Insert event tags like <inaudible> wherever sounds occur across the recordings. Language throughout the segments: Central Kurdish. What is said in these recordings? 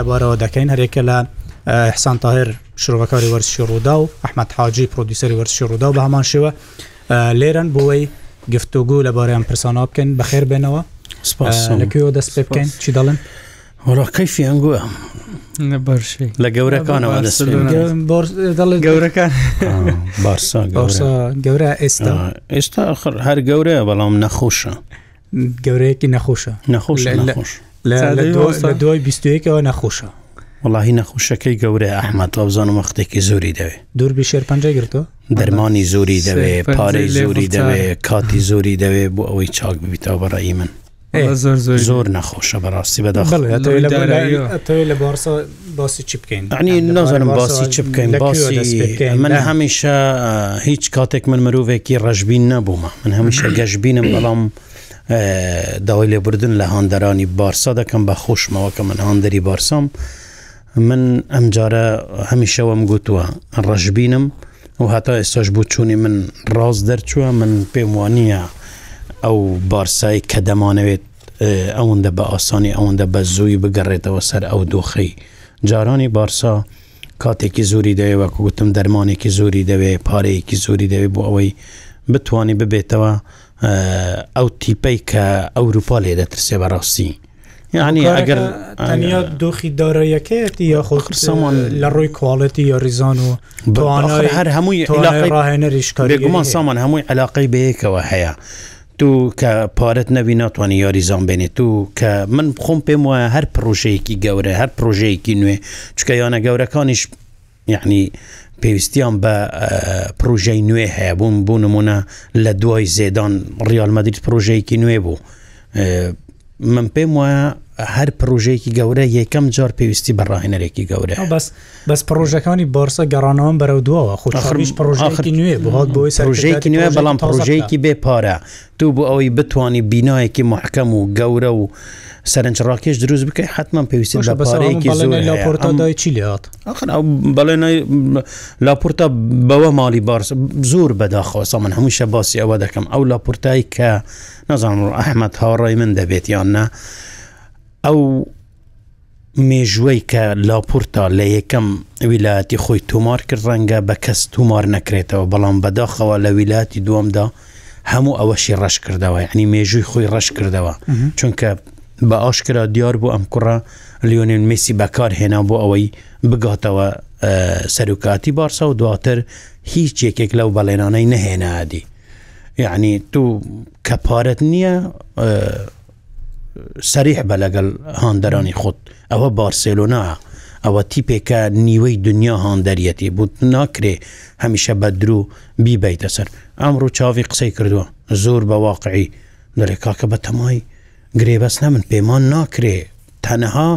لەبارەوە دەکەین هەرێکە لە حسان تاهر شرۆڤەکاری وەرزشی ڕوودا و ئەحمد حاجی پرۆدیسەری وەرزشی ڕوودا و بە هەمان شێوە لێرن بۆی گفتوگو لەبارەیان پرسانە بکەن بەخێر بێنەوە لەکوێ دەست پێ بکەین چی دەڵێن؟ وەڕۆقیفی ئەنگووە بەرشی لە گەورەکانەوە گەورەکان گەورە ئێستا ئێستا هەر گەورەیە بەڵام نەخۆشە گەورەیەکی نەخۆشە نەخۆش لە دوای بیستەوە نەخۆشە وڵی نەخوشەکەی گەورە ئەحمەد وابزانم وەختێکی زۆری دەوێ دوور بشێر پنج گرتو دەرمانی زۆری دەوێ پارەی زۆری دەوێ کاتی زۆری دەوێ بۆ ئەوەی چاک ببییتەوە بەڕایی من زۆر زۆر زۆر نەخۆشە بەڕاستی بەداخڵێ لە بارسا باسی چی بکەین ئەنی نازانم باسی چی بکەین باسی من هەمیشە هیچ کاتێک من مرۆڤێکی ڕژبین نەبوومە من هەمیشە <coughs> گەشببینم بەڵام داوای لێبوردن لە هاندەرانی بارسا دەکەم بە خۆشمەوە کە من هاندری بارسام من ئەمجارە هەمیشەوەم گوتووە ڕژبینم و هەتا ئێستاش بوو چووی من ڕاست دەرچووە من پێم وانە ئەو بارسایی کە دەمانەوێت ئەوەندە بە ئاسانی ئەوەندە بە زووی بگەڕێتەوە سەر ئەو دۆخی جارانی بارسا کاتێکی زوری دەوێ وەکو گوتم دەرمانێکی زوری دەوێ پارەیەکی زوری دەوێت بۆ ئەوەی بتانی ببێتەوە ئەو تیپەی کە ئەوروپا لێ دەترسێ بەڕاستی. یعنی ئەگەر تەنیا دۆخی دارایەکەتی یا خۆخرسەمان لە ڕووی کواڵەتی یا ریزان و بڕوانەوە هەر هەمووی ڕاهێنەریشکاری گومان سامان هەمووی علاقەی بەیەکەوە هەیە تو کە پارەت نەوی ناتوانانی یاریزان بێنێت تو کە من بخۆم پێم وایە هەر پرۆژەیەکی گەورە هەر پرۆژەیەکی نوێ چکە یانە گەورەکانیش یعنی پێویستیان بە پرۆژەی نوێ هەیە بووم بوو نمونە لە دوای زێدان ڕالمەدیت پرۆژەیەکی نوێ بوو من پێم وایە هەر پرۆژەیەکی گەورە یەکەم جار پێویستی بەڕاهێنەرێکی گەورە بەس بەس پرۆژەکانی بارسە گەڕانەوەم بەرەو دووەوە خۆش پرۆژێکی نوێ بات بۆی پرۆژەیەکی نوێ بەڵام پرۆژەیەکی بێپارە تو بۆ ئەوەی بتانی بینایەکی محکەم و گەورە و سەرنجڕاکێش دروست بکە حتمما پێویستی بەپارەیەکی زۆرپۆرتادای چیلات بەڵێ لاپورتا بەوە ماڵی بارس زۆر بەداخواسە من هەمووشە باسی ئەوە دەکەم ئەو لاپورتایی کە نەزانم ڕحمەد هاوڕای من دەبێت یاننا. ئەو مێژوەی کە لاپورتا لە یەکەم ویلایەتی خۆی تومار کرد ڕەنگە بە کەس تومار نەکرێتەوە بەڵام بەداخەوە لە ویلایەتی دووەمدا هەموو ئەوەشی ڕەش کردەوە ینی مێژووی خۆی ڕەش کردەوە چونکە بە ئاشکرا دیار بوو ئەم کوڕە لیۆنین مسی بەکار هێنا بۆ ئەوەی بگاتەوە سەرکاتی بارسا و دواتر هیچ یەکێک لەو بەڵێنانەی نەهێنادی یعنی تو کە پارەت نییە سەریح بە لەگەڵ هاندەرانی خۆت ئەوە بارسلۆنا ئەوە تیپێکە نیوەی دنیا هاندەریەتی بوو ناکرێ هەمیشە بە درو بیبیتە سەر ئەمڕوو چاوی قسەی کردووە زۆر بە واقعی دەڵێ کاکە بە تەمای گرێبەس نەمن پەیمان ناکرێ تەنەها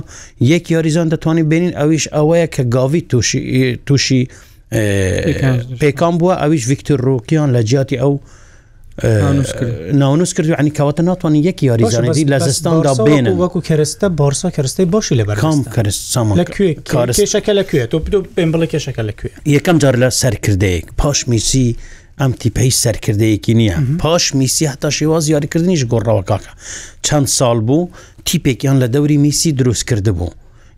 یەک یاریزان دەتوانین بینین ئەویش ئەوەیە کە گاوی تووشی پێکان بووە ئەویش ڤیکتور ڕۆکیان لە جیاتی ئەو ناونوس کرد عنی کەواتە ناتوانانی یەکی یاریزانێتی لە زستاندا بێن وەکو کەستە بارسا کەستەی باشی لە بەرام کەشەکە لەکوێ تۆ پێم بڵێ کێشەکە لەکوێ یەکەم جار لە سەرکردەیەک پاش میسی ئەم تیپەی سەرکردەیەکی نییە پاش میسی هەتا شێواز یاریکردنیش گۆڕەوە کاکە چەند ساڵ بوو تیپێکیان لە دەوری میسی دروست کرده بوو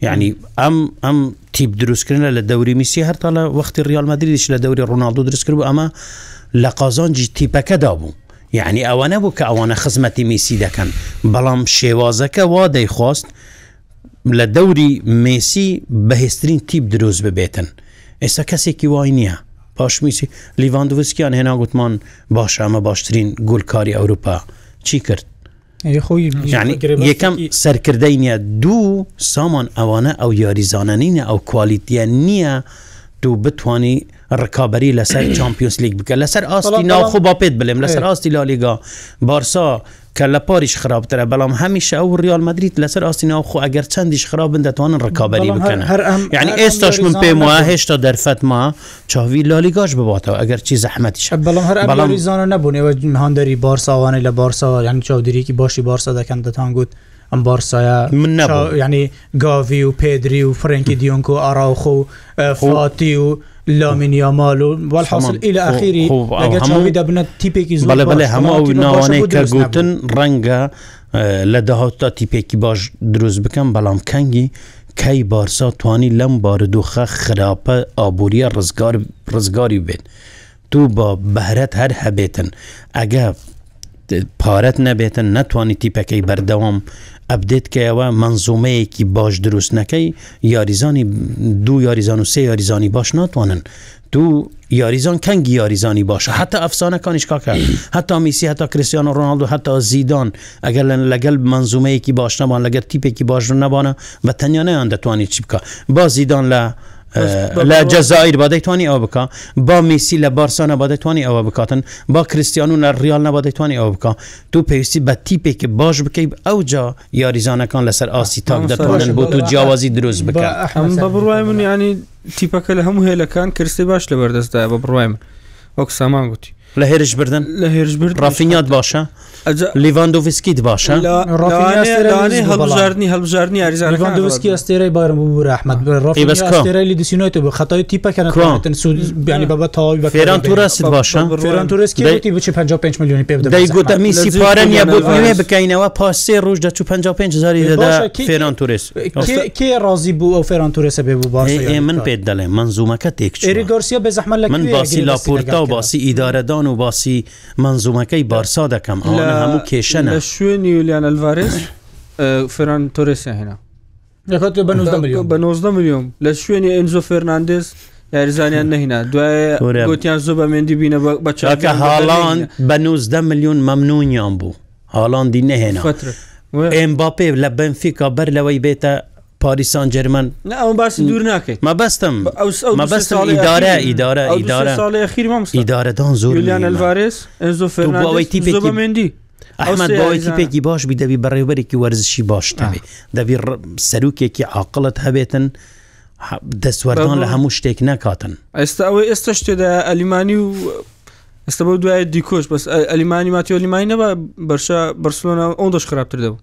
یعنی ئەم ئەم تیپ دروستکردن لە دەوری میسی هەرتا لە وەختی ریالمەدریش لە دەوری ڕۆناالدو دروست کرد بوو ئەمە لە قازانجی تیپەکەدا بوو یعنی ئەوە نەبوو کە ئەوانە خزمەتی میسی دەکەن بەڵام شێوازەکە وا دەیخواست لە دەوری مسی بەهێستترین تیپ دروست ببێتن ئێستا کەسێکی وای نییە پاشمیسی لیڤاندوسکیان هێنا گوتمان باش ئەمە باشترین گولکاری ئەوروپا چی کرد یەکەم سەرکردەی نییە دوو سامان ئەوانە ئەو یاریزانە نینە ئەو کوالیتیە نییە دوو بتانی ڕکابی لەسەر <coughs> چمپیۆنس لیگ بکە لەسەر ئاستی ناخۆ با پێت بڵێم لەسەر ئاستی لالیگا بارسا کە لە پاریش خراپترە بەڵام هەمیشە ئەو ریال مدریت لەسەر ئاستی ناوخۆ ئەگەر چەندیش خراپن دەتوانن ڕکابی بکەن یعنی ئێستاش من پێم وایە هێشتا دەرفەتما چاوی لالیگاش بباتەوە ئەگەر چی زەحمەتیش بەڵام هەر بەڵام ریزانە نەبوونەوە هەندری بارساوانەی لە بارساوە یعنی چاودێکی باشی بارسا دەکەن دەتان گوت ئەم بارسایە من ینی گاوی و پێدری و فرەنکی دیۆنکو و ئاراوخ و فڵاتی و لامین یامال و والحاصل إلى آخری دەبنە تیپێکی زڵ بەێ هەماو ناوانەی کە گوتن ڕەنگە لە داهاتا تیپێکی باش دروست بکەم بەڵام کەنگی کەی بارسا توانی لەم باردوخە خراپە ئابوووریە ڕزگار ڕزگاری بێن. تو بە بەهرەت هەر هەبێتن ئەگە پارەت نەبێتن نەتوانانی تیپەکەی بەردەوام ئەبدێت کەەوە منزومەیەکی باش دروست نەکەی یاریزانی دوو یاریزان و سێ یاریزانی باش ناتوانن دوو یاریزان کەنگی یاریزانی باشە حتا ئەفسانەکانیش کاکە هەتا میسی هەتا کرسیان و ڕۆناالدو هەتا زیدان ئەگەر لەن لەگەل منزومەیەکی باش نەبان لەگەر تیپێکی باش نەبانە بە تەنیانەیان دەتوانانی چی بکە با زیدان لە لە جەزایر با دەیتوانانی ئەوە بک با میسی لە بارسانە با دەتوانانی ئەوە بکاتن با کریسیان و لە ریال نەبا دەتوانانی ئەوە بکە تو پێویستی بە تیپێکی باش بکەی ئەو جا یاریزانەکان لەسەر ئاسی تاک دەتوانن بۆ تو جیاوازی دروست بکە بە بڕای منی ینی تیپەکە لە هەموو هێلەکان کرسی باش لە بەردەستدا بە بڕای من وەک سامان گوتی لە هێرش بردن لە هێرش برد ڕافینات باشە لیڤاندۆڤسکیت باشە هەڵبژاردننی هەڵبژاردننی ئاریزانەکانسکی ئەستێرەی بارم بوو رححمد ڕافیلی دیسینۆیت بە خەتای تیپەکەن سوودبیانی بە تاوی بە فێران توورست باشە فێران توورستکی بچ 55 میلیونی پێ دەیگوتە میسی پارە نیە بۆێ بکەینەوە پاسێ ڕۆژ دە 55 هزاری دەدا فێران توورست کێ ڕازی بوو ئەو فێران توورێسە بێ بوو باش من پێت دەڵێ منزومەکە تێک ئێری گۆرسیا بێ زەحمە لە من باسی لاپورتا و باسی ئیدارەدان ئەرمان و باسی منزومەکەی بارسا دەکەم هەموو کێشەنە لە شوێنی ولیان ئەلڤارز فران تۆرسە هێنا بە 90 میلیۆم لە شوێنی ئەنجۆ فەرناندز یاریزانیان نهینا دوای گوتیان زۆ بە مێندی بینە بەچکە هاڵان بە 90 میلیون مەمنونیان بوو هاڵاندی نهێنا ئێمباپێ لە بنفیکا بەر لەوەی بێتە پاریسان جرمن باسی دوور ناکەیت مە بەستم بەستم ئیدارە ئیدارە ئیدارە ئیدارەدان زۆر لەوارس ئەوەی تیپێکی ئەمە باوەی پێکی باش بی دەبی بەڕێبەرێکی وەرزشی باشتەبێ دەبی سەرروکێکی عقلت هەبێتن دەسوەردان لە هەموو شتێک نکاتن ئێستا ئەوەی ئێستا شتێدا ئەلیمانی و ئێستا بە دوای دیکۆش بەس ئەلیمانی ماتیۆلیمانی نەبە بەرشە بەرسلۆنا ئەو دەش خراپتر دەبوو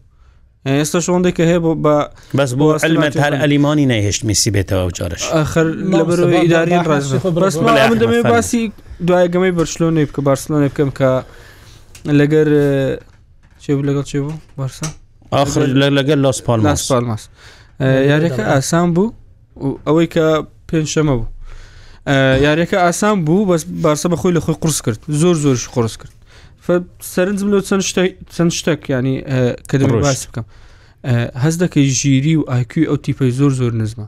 ئێستا شۆندێککە هەیە بۆ بە بەس بۆ ئەلمەت هەر ئەلیمانی نەهێشت میسی بێتەوە و جارش ئەخر لە بەرەوە ئیداریان ڕاستمە دەمێ باسی دوای گەمەی بەرشلۆنێ بکە بارسلۆنێ بکەم کە لەگەر چێ لەگەڵ چێ بوو بارسا آخر لەگەر لاسپال لاسپالماس یاریەکە ئاسان بوو ئەوەی کە پێنجشەمە بوو یاریەکە ئاسان بوو بەس بارسە بەخۆی لە خۆی قرس کرد زۆر زۆرش قرس کرد سەرنج لە چەند شتێک ینی کە باس بکەم هەز دەکەی ژیری و ئایکوی ئەو تیپی زۆر زۆر نزمە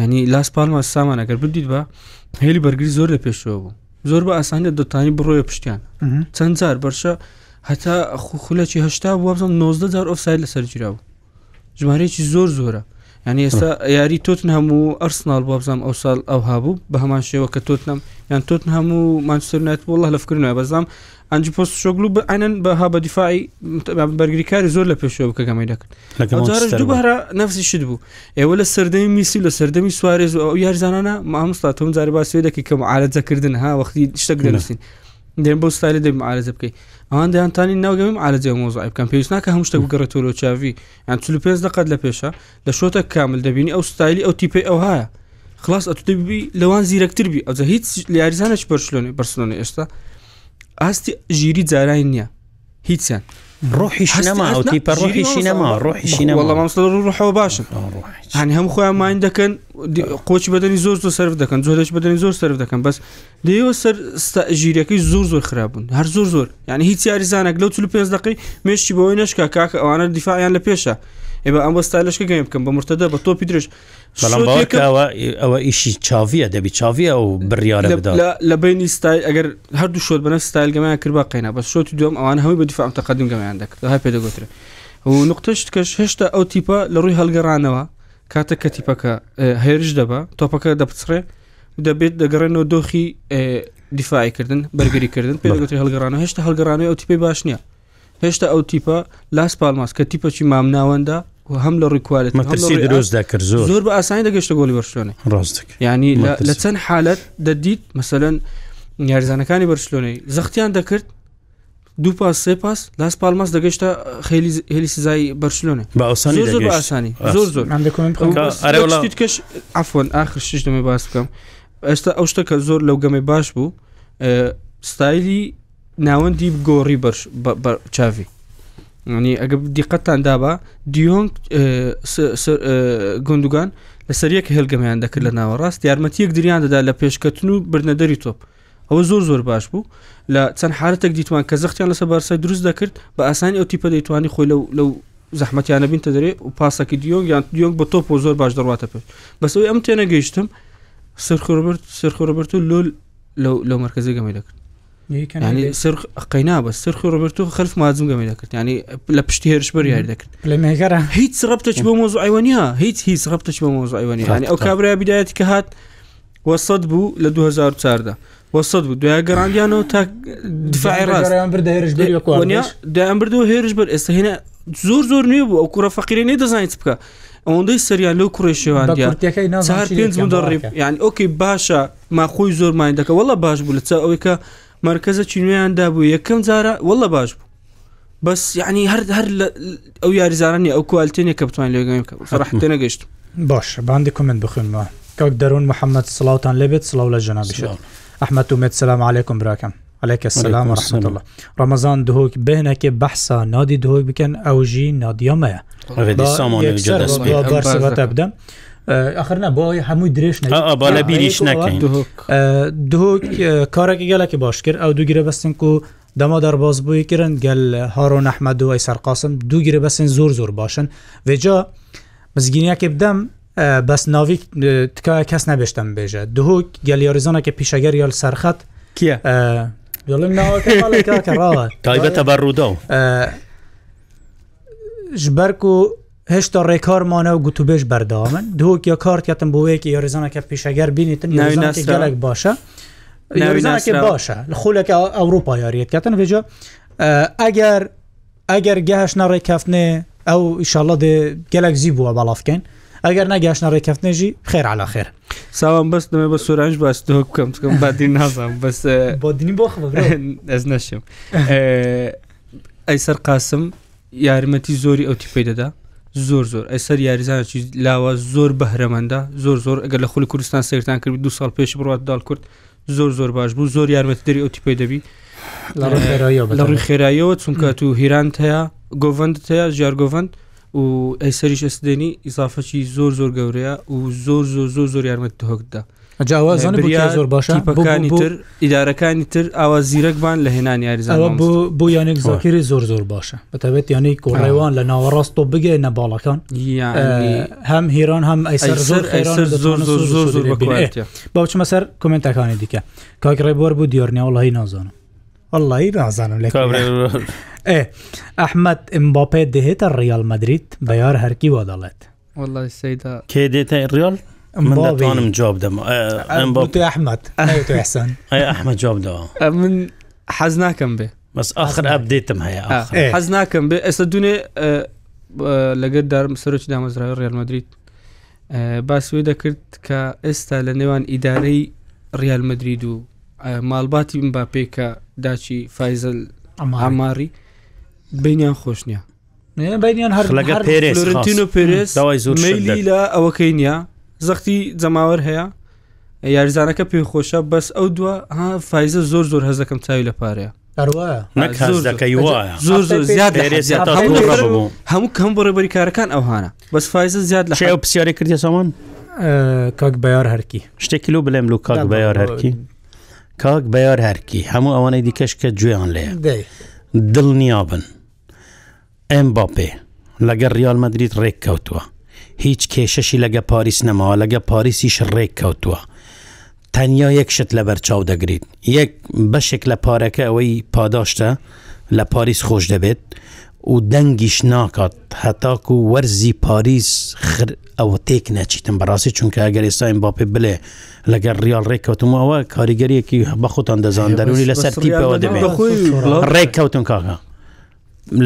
ینی لاس پالمە سامانەگەر بدیت بە هێلی بەرگری زۆر لە پێشەوە بوو زۆر بە ئاسانی دەتانی بڕۆیە پشتیان چەند جار بەرشە هەتا خولەکی هشتا بوو بزم 90 ئۆفسای لە سەرگیرا بوو ژمارەیەکی زۆر زۆرە ینی ئێستا یاری تۆتن هەموو ئەرسناڵ بۆ بزانام ئەو ساڵ ئەو هابوو بە هەمان شێوە کە تۆتنم یان تۆتن هەموو مانچستر نێت بۆڵە لەفکردنەوە بەزام ئەنج پۆست شۆگلو بەەن بەها بە دیفاعی بەرگریکاری زۆر لە پێشەوە بکەگەمەی دەکرد دووبارە نفسی شت بوو ئێوە لە سەردەمی میسی لە سەردەمی سوارێز و ئەو یارزانانە مامستا تۆم جاری باسێ دەکەی کەم ئالەجەکردن ها وەختی شتە گرنووسین دێن بۆ ستایل دەیم ئالەجە بکەی ئەوان دەیانتانی ناوگەمیم ئالەجێ مۆزای بکەم پێویست ناکە هەم شتە بگەڕێتۆ چاوی یان چلو پێ دەقەت لە پێشە لە شۆتە کامل دەبینی ئەو ستایلی ئەو تیپی ئەو هەیە خلاص ئەتوبی لەوان زیرەکتتر بی ئەوجە هیچ یاریزانش بەرشلۆنی بەرسلۆنی ئێستا ئاستی ژیری جارانی نییە هیچیان ڕۆحیش نەماوتی پە ڕۆحیشی نەما ڕۆحیشی ڕحەوە باشن هەن هەم خۆیان ماین دەکەن قۆچ بەدەنی زۆر زۆر سرف دەکەن زۆرش بەدەنی زۆر سرف دەکەن بەس دەیەوە سەر ژیرەکەی زۆر زۆر خراببوون هەر زۆر زۆر یعنی هیچ یاریزانە لەو چ پێ دقی مێشتی بەوەی نشکە کاکە ئەوانە دیفاعیان لە پێشە ئێمە ئەم ستایلشکە گەێ بکەم بە مرتەدا بە تۆپی درێژ بەڵامەوە ئەوە ئیشی چاویە دەبی چاویە و بریاە لە بینی ستای ئەگەر هەردوو شۆت بەنە ستایلگەمایان کرد بە قینا بە شۆتی دوم ئەوان هەوی بە دیفام تەقدم گەمایان دەکرد ها پێدەگوترێ و نقطەشت کەش هێشتا ئەو تیپە لە ڕووی هەلگەڕانەوە کاتە کە تیپەکە هێرش دەبە تۆپەکە دەپچڕێ دەبێت دەگەڕێنەوە دۆخی دیفاعیکردن بەرگریکردن پێگوتری هەلگەڕانە هێشتا هەلگەڕانەوە ئەو تیپی باش نییە هێشتا ئەو تیپە لاس پالماس کە تیپەکی مامناوەندا و هەم لە ڕیکوالت درۆست دەکرد زۆر زۆر بە ئاسانی دەگەشتە گۆلی بەرشلۆنی ڕاستێک ینی لە چەند حالت دەدیت مثلەن یارزانەکانی بەرشلۆنەی زەختیان دەکرد دوو پاس سێ پاس لاس پالماس دەگەشتە خیلی هلی سزای بەرشلۆنە بە ئاسانی زۆر زۆرکەش ئەفۆن آخر شش دەمە باس بکەم ئێستا ئەو شتەکە زۆر لەو گەمەی باش بوو ستایلی ناوەندی گۆڕی چاوی ینی ئەگە دیقەتان دابا دیۆنگ گندگان لەسەر یەک هێلگەمەیان دەکرد لە ناوەڕاست یارمەتیەک دریان دەدا لە پێشکەتن و برنەدەری تۆپ ئەوە زۆر زۆر باش بوو لە چەند حالتێک دیتوان کە زەختیان لەسە بارسە دروست دەکرد بە ئاسانی ئەو تیپە دەیتوانی خۆی لەو زەحمەتیانە بینتە دەرێ و پاسەکی دیۆنگ یان دیۆنگ بە تۆپ و زۆر باش دەڕاتە پێش بەسەوەی ئەم تێنە گەیشتم سەرخۆبرت سەرخۆبرت و لۆل لەو مەرکزی گەمەی دەکرد ینی سرخ قینا بە سرخ ڕبرتۆ خلف مازمگەمی دەکرد ینی لە پشتی هێرش بەریار دەکرد لە مێگەرە هیچ ڕبتەش بۆ مۆز ئەیوانیا هیچ هیچ ڕبتەش بۆ مۆز ئەیوانی ینی ئەو کابرای بیدایەتی کە هات وەسەد بوو لە 2014 وەسەد بوو دوای گەڕاندیانەوە تا دفاعیڕاستیان بردەێرشیا دایان بردو هێرش بەر ئێستا هێنە زۆر زۆر نوێ بوو ئەو کوڕە فەقیری نێ دەزانیت بکە ئەوەندەی سریان لەو کوڕێشێوان پێ ڕێ یان ئۆکەی باشە ماخۆی زۆرمان دەکە وڵە باش بوو لە چا ئەوەی کە مرکزە چینویاندا بوو یەکەم جارە وەڵە باش بوو بەس یعنی هەر هەر ئەو یاریزارانی ئەو کوالتێنێک کە بتوان لێگەم فڕحتە <laughs> نەگەشت باش باندی کومنت بخێنمە کەک دەرون محەممەد سلااوان لەبێت سلااو لە ژەنابیش ئەحمەد و مێت سلام عیکم براکەم عليك السلام ورحمة الله رمضان دهوك بهنك بحثا نادي دهوك بكن أو جي نادي يوميا بارسبة تبدأ ئەخرنا بۆی هەمووی درێژ لە بیریش نەکەین دو کارێکی گەلێکی باش کرد ئەو دوگیرە بەستن و دەما دەرباز بووی کردن گەل هاڕۆ نەحمەد و ئەی سەرقاسم دوگیرە بەسن زۆر زۆر باشن وێجا مزگینیەکی بدەم بەس ناوی تکایە کەس نەبێشتم بێژە دهۆک گەل یاریزانەکە پیشەگەر یال سەرخەت کیە؟ تایبەتە بەڕوودا و ژبەر و هێشتا ڕێکارمانە و گوتوبێش بەرداوامن دووەک یا کارتیاتم بۆەیەکی یاریزانەکە پیشەگەر بینیتن گەلک باشە باشە خولەکە ئەوروپا یاریەتکەتن بێجا ئەگەر ئەگەر گەهشنا ڕێککەفتنێ ئەو ئیشاءله دێ گەلک زی بووە بەڵافکەین ئەگەر نەگەشتە ڕێککەفتنێژی خێر على خێر ساوان بەست دەمێ بە سورانش باستۆ بکەم بکەم بادیر نازانم بەس <laughs> بۆ دنی بۆ ئەس نەشم ئەی سەر قاسم یارمەتی زۆری ئەوتی پێی دەدا زۆر زۆر ئەسەر یاریزانکی لاوە زۆر بەهرەمەندە زۆر زۆر ئەگەر لە خولی کوردستان سەرتان کردی دو سال پێش بڕات دال کورد زۆر زۆر باش بوو زۆر یارمەتدەری ئۆتی پێی دەبی لە ڕووی خێراییەوە چونکە تو هیران هەیە گۆڤند هەیە ژارگۆڤند و ئەیسەریش ئەسدێنی ئیزافەکی زۆر زۆر گەورەیە و زۆر زۆر زۆر زۆر یارمەت هۆکدا جاوازان زۆر باشە پەکانی تر ئیدارەکانی تر ئاوا زیرەکبان لە هێنان یاریزان بۆ یانێک زاکری زۆر زۆر باشە بەتابێت یانەی کۆڕێوان لە ناوەڕاستۆ بگەێ نە باڵەکان هەم هیران هەم باوچمە سەر کومنتەکانی دیکە کاکڕێبوار بوو دیۆرنیا وڵی نازانم واللهی نازانم لە ئێ ئەحمد ئەمباپێ دەهێتە ڕیال مدریت بەیار هەرکی واداڵێت والله سیدا کێ دێتە ڕیال؟ منم جواب دەم ئەحمد <laughs> ئەحمە جواب دەوە من حەز ناکەم بێ بەس آخر ئەبدێتم هەیە حەز ناکەم بێ ئێستا دوێ لەگەر دارم سەرکی دامەزراوی ڕێلمەدریت باسوێ دەکرد کە ئێستا لە نێوان ئیدارەی ڕالمەدرید و ماڵباتی من با پێکە داچی فیزل ئەماماری بینیان خۆشنیە بینیان هەر لەگە پێرس و پێرس داوای زۆر لە ئەوەکەی نیە زەختی جەماوەر هەیە یاریزانەکە پێی خۆشە بەس ئەو دووە ها فیزە زۆر زۆر هەزەکەم چاوی لە پارەیە زۆر زۆر زیاد هەموو کەم بۆ ڕێبەری کارەکان ئەوهانە بەس فیزە زیاد لە خێو پرسیارێک کردی سامان کاک بەیار هەرکی شتێک کیلو بڵێم لو کاک بەیار هەرکی کاک بەیار هەرکی هەموو ئەوانەی دیکەش کە گوێیان لێ دڵنیابن ئەم باپێ لەگەر ریال مدریت ڕێک کەوتووە هیچ کێشەشی لەگە پاریس نەماوە لەگە پاریسیش ڕێک کەوتووە تەنیا یەکشت لە بەرچاو دەگریت یەک بەشێک لە پارەکە ئەوەی پاداشتە لە پاریس خۆش دەبێت و دەنگیش ناکات هەتاک و وەرزی پاریس ئەوە تێک نەچیتم بەڕاستی چونکە ئەگەر ئێستاین باپێ بڵێ لەگەر ریال ڕێککەوتمەوە کاریگەریەکی بەخۆتان دەزان دەرونی لەسەر تیپەوە دەبێت ڕێککەوتن کاکە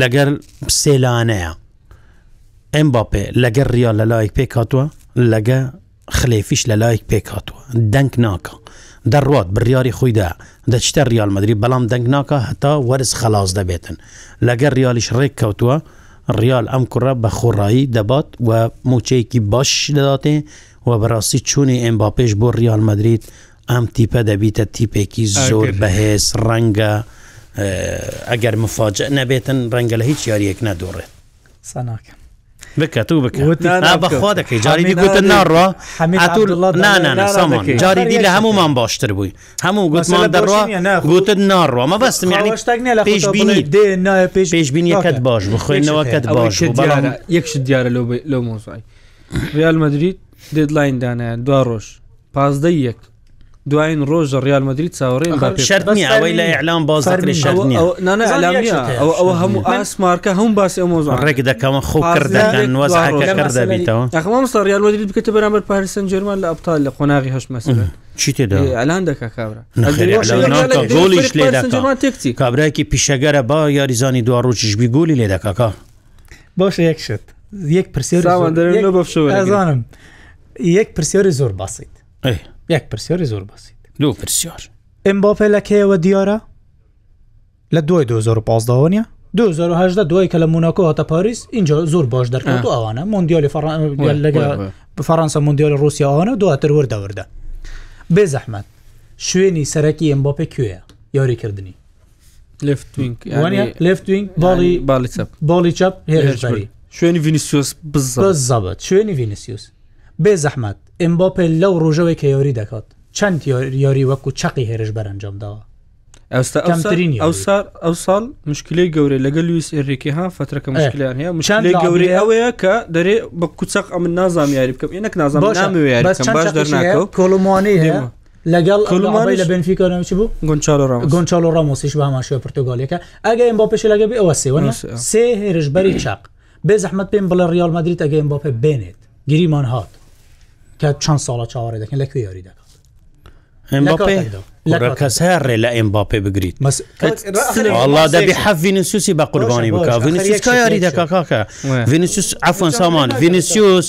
لەگەر سێلانەیە ئەمباپێ لەگە ڕیا لە لایەک پێک هاتووە لەگە خلێفیش لە لایەک پێک هاتووە دەنگ ناکە دەڕات بڕیاری خۆیدا دەچتە ریالمەدرری بەڵام دەنگ ناکە هەتا وەرز خلاص دەبێتن لەگە ریالیش ڕێک کەوتووە ریال ئەم کوڕە بە خۆڕایی دەبات و موچەیەکی باش دەداتێ و بەڕاستی چوونی ئەمباپێش بۆ ریالمەدریت ئەم تیپە دەبیتە تیپێکی زۆر بەهێز ڕەنگە ئەگەر مفاجە نەبێتن ڕەنگە لە هیچ یاریەک نەدۆڕێت سەناکەم بکە تو بکەبخوا دەکەی جاری دیگوتە ناڕە نانانە جاری دی لە هەمومان باشتر بووی هەموو گوتمان دەڕوا گوتت ناڕوە مە بەستم پێشبینی دێ نایە پێش پێشبینیەکەت باش بخۆینەوەکەت باش یەکش دیارە لەو مۆزای ریال مدرید ددلاین دانایە دو ڕۆژ پازدە یەک دوایین ڕۆژە ریال مدرری چاوەڕێ ئەوەی لە ئەعلام بازارلامیە ئەوە هەموو ئاسمارکە هەم باسی ئەمۆزان ڕێک دەکەمە خۆ کردەکەنەوەمەستا ریال مدرری بکەتە بەرامبەر پارسن جێرمان لە ئەبتال لە قۆناغی هەش مەسن چی تێدا ئەلان دەکە کابراۆلیش لێ کابراایکی پیشەگەرە با یاریزانی دواڕۆکیش بیگۆلی لێ دەکەکە باش یەک شت یەک پرسیێزانم یەک پرسیێری زۆر باسییت. یەک پرسیۆری زۆر بەسییت دوو پرسیۆر ئەم بۆ پێلەکەیەوە دیارە لە دوای 2015 2010 دوای کە لە موناکۆ هاتە پاریس اینجا زۆر باش دەکەوت ئەوانە مندیالی لەگە فەرەنسا مندیال رووسیاوانە دواتر وەردەوردە بێ زەحمەت شوێنی سەرەکی ئەم بۆ پێ کوێە یاریکردنی باڵی چپ شوێنی ڤینیسیوس بزەبەت شوێنی ڤینیسیوس بێ زەحمەت ئمباپێ لەو ڕۆژەوەی کە یۆری دەکات چەند یاری وەکو چقی هێرش بەرەنجامداوە ئەو ساڵ مشکلی گەورەی لەگە لویس ئێریکی ها فترەکە مشکلیان هەیە مشکلی گەوری ئەوەیە کە دەرێ بە کوچەق ئەمن نازام یاری بکەم ێنک نازام باش دەرناکە کۆلمانەی هەیە لەگەڵ لە بنفیکەنەوەی بوو گۆنچال و ڕامۆسیش بە هەماشوە پرتگالەکە ئەگەم بۆ پێش لەگە ئەوە سێوە سێ هێرشبەری چاق بێ زەحمت پێم بڵە ریال مدریت ئەگەم بۆ پێ بێنێت گیریمان هات کە چەند ساڵە چاوەڕێ دەکەن لەکوێ یاری دەکات کەس هەرێ لە ئەمباپێ بگریت الله دەبی حەڤینسیوسی بە قوربانی بک ڤینسیوسکە یاری دەکاکە ڤینسیوس ئەفۆن سامان ڤینسیوس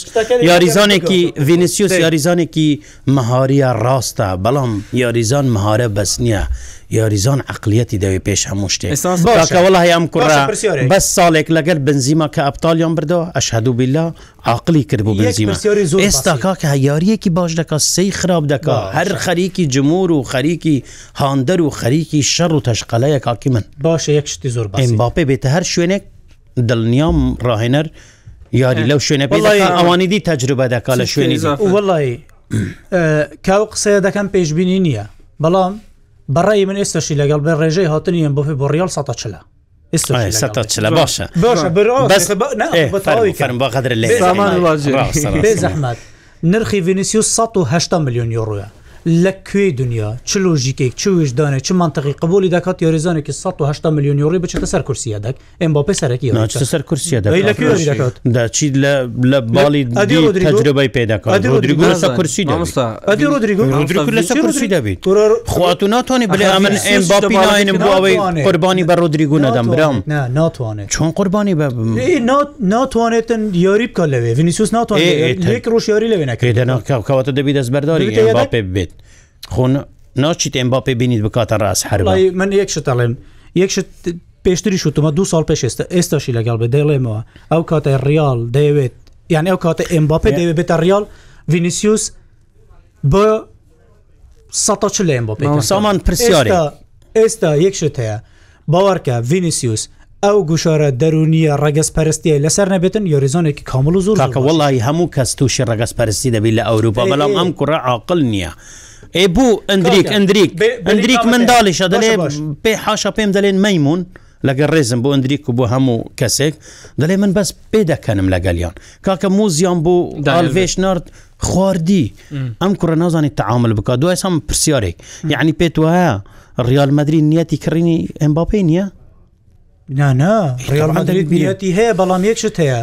یاریزانێکی ڤینسیوس یاریزانێکی مەهاریە ڕاستە بەڵام یاریزان مهارە بەس نییە یاریزان عقلیەتی دەوێ پێش هەموو شتێکوەڵ هەیەم کوڕ بەس ساڵێک لەگەر بنزیما کە ئەپتالیان بردەوە ئەشهدو بیلا عقلی کردبوو بنزیمە ئێستا کاکە یاریەکی باش دەکا سی خراپ دەکا هەر خەریکی جمهور و خەریکی هاندەر و خەریکی شەڕ و تەشقەلەیە کاکی من باشە یەک شتی زۆر باپێ بێتە هەر شوێنێک دڵنیام ڕاهێنەر یاری لەو شوێنە ئەوانی دی تەجربە دەکا لە شوێنی وڵی کاو قسەیە دەکەم پێشببینی نییە بەڵام بەڕێی من ئێستاشی لەگەڵ بە ڕێژەی هاتنیم بۆ بۆ ڕیال سە چلا باشە بەقدر لێ زەحمات نرخی ڤینسیوس 1 میلیۆن یۆڕە لە کوێی دنیا چ لۆژیکێک چ وشدانێک چ منتەقی قبولی دەکات یاریزانێکی 180 میلیۆنیۆری بچێتە سەر کورسیەدەک ئەم باپی سەرەکی سەر کورسیەکات چی لە باڵی تجربەی پێداکات خوات و ناتوانانی بڵێ من ئەم باپی ناینم بۆەوەی قربانی بە ڕۆدریگو نەدەم برام ناتوانێت چۆن قربانی بە ناتوانێتن یاری بکە لەوێ ڤینیسوس ناتوانێت ڕۆژ یاری لەوێنەکەی دەناکەوتە دەبی دەستبەرداری باپێ بێت خۆن ناچیت ئەمباپی بینیت بکاتە ڕاست هەر من یەکشت ئەڵێم یەکشت پێشتری شوتمە دو سال پێش ئێستا ئێستاشی لەگەڵ بە دەڵێمەوە ئەو کاتە ریال دەیەوێت یان ئەو کاتە ئەمباپی دەوێت بێتە ریال وینیسیوس بە سەچ لە ئەمباپی سامان پرسیاری ئێستا یەکشت هەیە باوارکە وینیسیوس ئەو گوشارە دەرونیە ڕگەس پەرستیە لەسەر نەبێتن یۆریزۆنێکی کامل و زۆرکە وڵی هەموو کەس تووشی ڕگەس پەرستی دەبی لە ئەوروپا بەڵام ئەم کوڕە عاقل نییە. ئێ بوو ئەندریک ئەندریک ئەندریک منداڵیشە دەڵێ پێ حاشە پێم دەڵێن مەمون لەگەر ڕێزم بۆ ئەندریک و بۆ هەموو کەسێک دەڵێ من بەس پێ دەکەنم لەگەلیان کاکە موزیان بوو داڵێش نرد خواردی ئەم کوڕە نازانی تعامل بک دوای سام پرسیارێک یعنی پێت وایە ڕیالمەدرری نیەتی کڕینی ئەمباپی نییە؟ نانا ڕیالمەدرری بیەتی هەیە بەڵام یەکشت هەیە.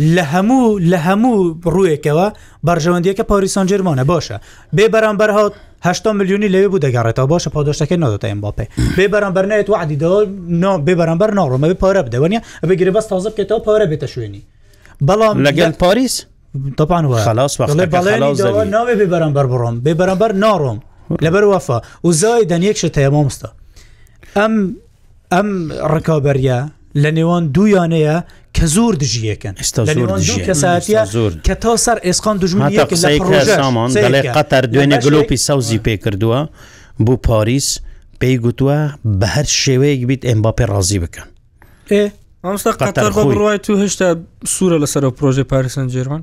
لە هەموو لە هەموو ڕوویەکەوە بەرژەوەندیەکە پاریسان جرمانە باشە بێ بەرامبەر هاات 8 میلیونی لەوێ بوو دەگەڕێتەوە باشە پادۆشتەکە نادەتا ئەمباپێ بێ بەرامبەر نێت وعدی بێ بەرامبەر ناڕۆمە پارە بدەوەنیە بە گرێ بەست تازە بکێتەوە پارە بێتە شوێنی بەڵام لەگەن پاریس طبعا خلاص ناوێ بێ بەرامبەر بڕۆم بێ بەرامبەر ناڕۆم لەبەر وەفا و زای دەنیەک شتەیە مامۆستا ئەم ئەم ڕکابەریە لە نێوان دوویانەیە کە زۆر دژیەکەن زۆر کە تا سەر ئێسقان دژمنی قەتەر دوێنێ گلۆپی ساوزی پێ کردووە بوو پاریس پێی گوتووە بە هەر شێوەیەک بیت ئەمباپێ ڕازی بکەن ئەمستا قەتەر بڕای تو هێشتا سوورە لەسەر پرۆژێ پاریسن جێوان